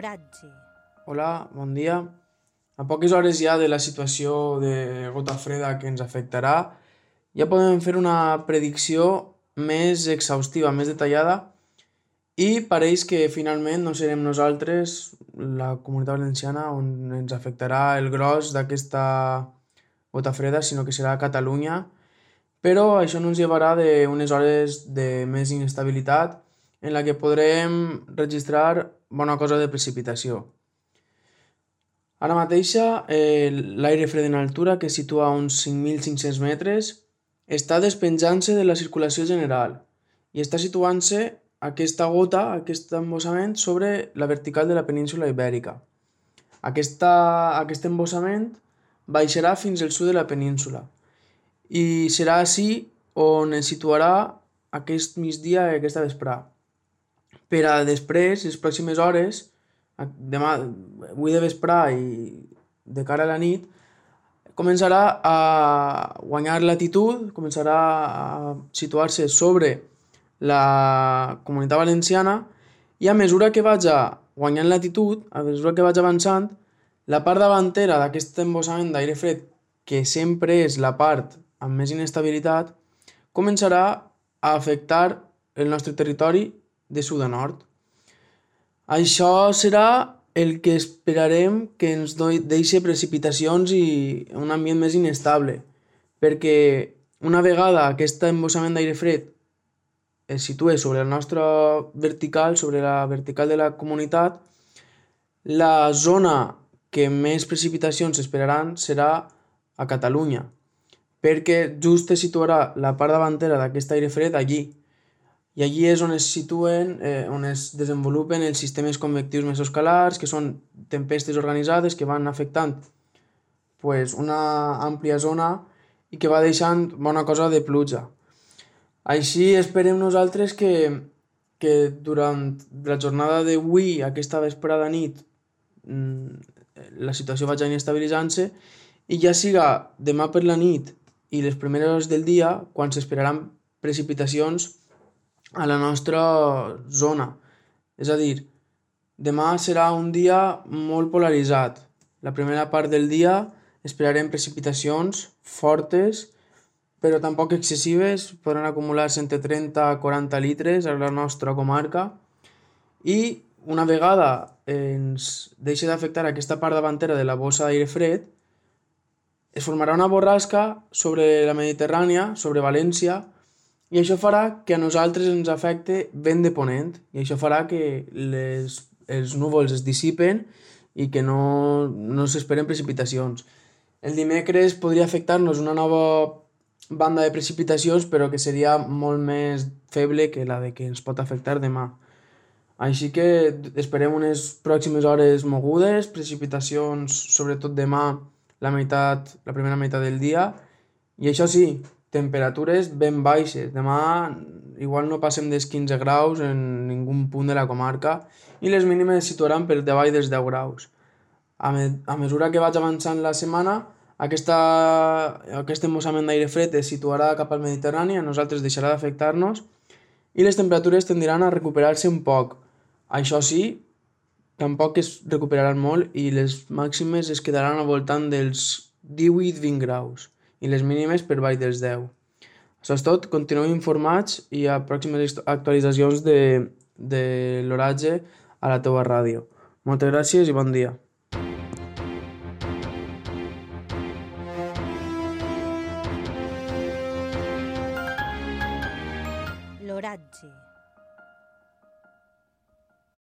L'oratge. Hola, bon dia. A poques hores ja de la situació de gota freda que ens afectarà, ja podem fer una predicció més exhaustiva, més detallada i pareix que finalment no serem nosaltres, la comunitat valenciana, on ens afectarà el gros d'aquesta gota freda, sinó que serà Catalunya, però això no ens llevarà d'unes hores de més inestabilitat en la que podrem registrar bona cosa de precipitació. Ara mateixa, eh, l'aire fred en altura, que situa a uns 5.500 metres, està despenjant-se de la circulació general i està situant-se aquesta gota, aquest embossament, sobre la vertical de la península ibèrica. Aquesta, aquest embossament baixarà fins al sud de la península i serà així on es situarà aquest migdia i aquesta vesprà. Per a després, les pròximes hores, demà, avui de vesprà i de cara a la nit, començarà a guanyar latitud, començarà a situar-se sobre la comunitat valenciana i a mesura que vaig guanyant latitud, a mesura que vaig avançant, la part davantera d'aquest embossament d'aire fred, que sempre és la part amb més inestabilitat, començarà a afectar el nostre territori de sud a nord. Això serà el que esperarem que ens deixi precipitacions i un ambient més inestable, perquè una vegada aquest embossament d'aire fred es situa sobre la nostra vertical, sobre la vertical de la comunitat, la zona que més precipitacions esperaran serà a Catalunya, perquè just es situarà la part davantera d'aquest aire fred allí, i allí és on es situen, eh, on es desenvolupen els sistemes convectius mesoscalars, que són tempestes organitzades que van afectant pues, una àmplia zona i que va deixant bona cosa de pluja. Així esperem nosaltres que, que durant la jornada d'avui, aquesta vesprada nit, mm, la situació vagi inestabilitzant-se i ja siga demà per la nit i les primeres hores del dia quan s'esperaran precipitacions a la nostra zona. És a dir, demà serà un dia molt polaritzat. La primera part del dia esperarem precipitacions fortes, però tampoc excessives, podran acumular-se entre 30 a 40 litres a la nostra comarca i una vegada ens deixi d'afectar aquesta part davantera de la bossa d'aire fred, es formarà una borrasca sobre la Mediterrània, sobre València, i això farà que a nosaltres ens afecte vent de ponent i això farà que les, els núvols es dissipen i que no, no s'esperen precipitacions. El dimecres podria afectar-nos una nova banda de precipitacions però que seria molt més feble que la de que ens pot afectar demà. Així que esperem unes pròximes hores mogudes, precipitacions sobretot demà la meitat, la primera meitat del dia i això sí, temperatures ben baixes. Demà igual no passem dels 15 graus en ningú punt de la comarca i les mínimes es situaran per davall dels 10 graus. A, me a mesura que vaig avançant la setmana, aquesta, aquest embossament d'aire fred es situarà cap al Mediterrani, a nosaltres deixarà d'afectar-nos i les temperatures tendiran a recuperar-se un poc. Això sí, tampoc es recuperaran molt i les màximes es quedaran al voltant dels 18-20 graus i les mínimes per baix dels 10. Això és tot, continuem informats i a pròximes actualitzacions de, de l'oratge a la teua ràdio. Moltes gràcies i bon dia. L'oratge.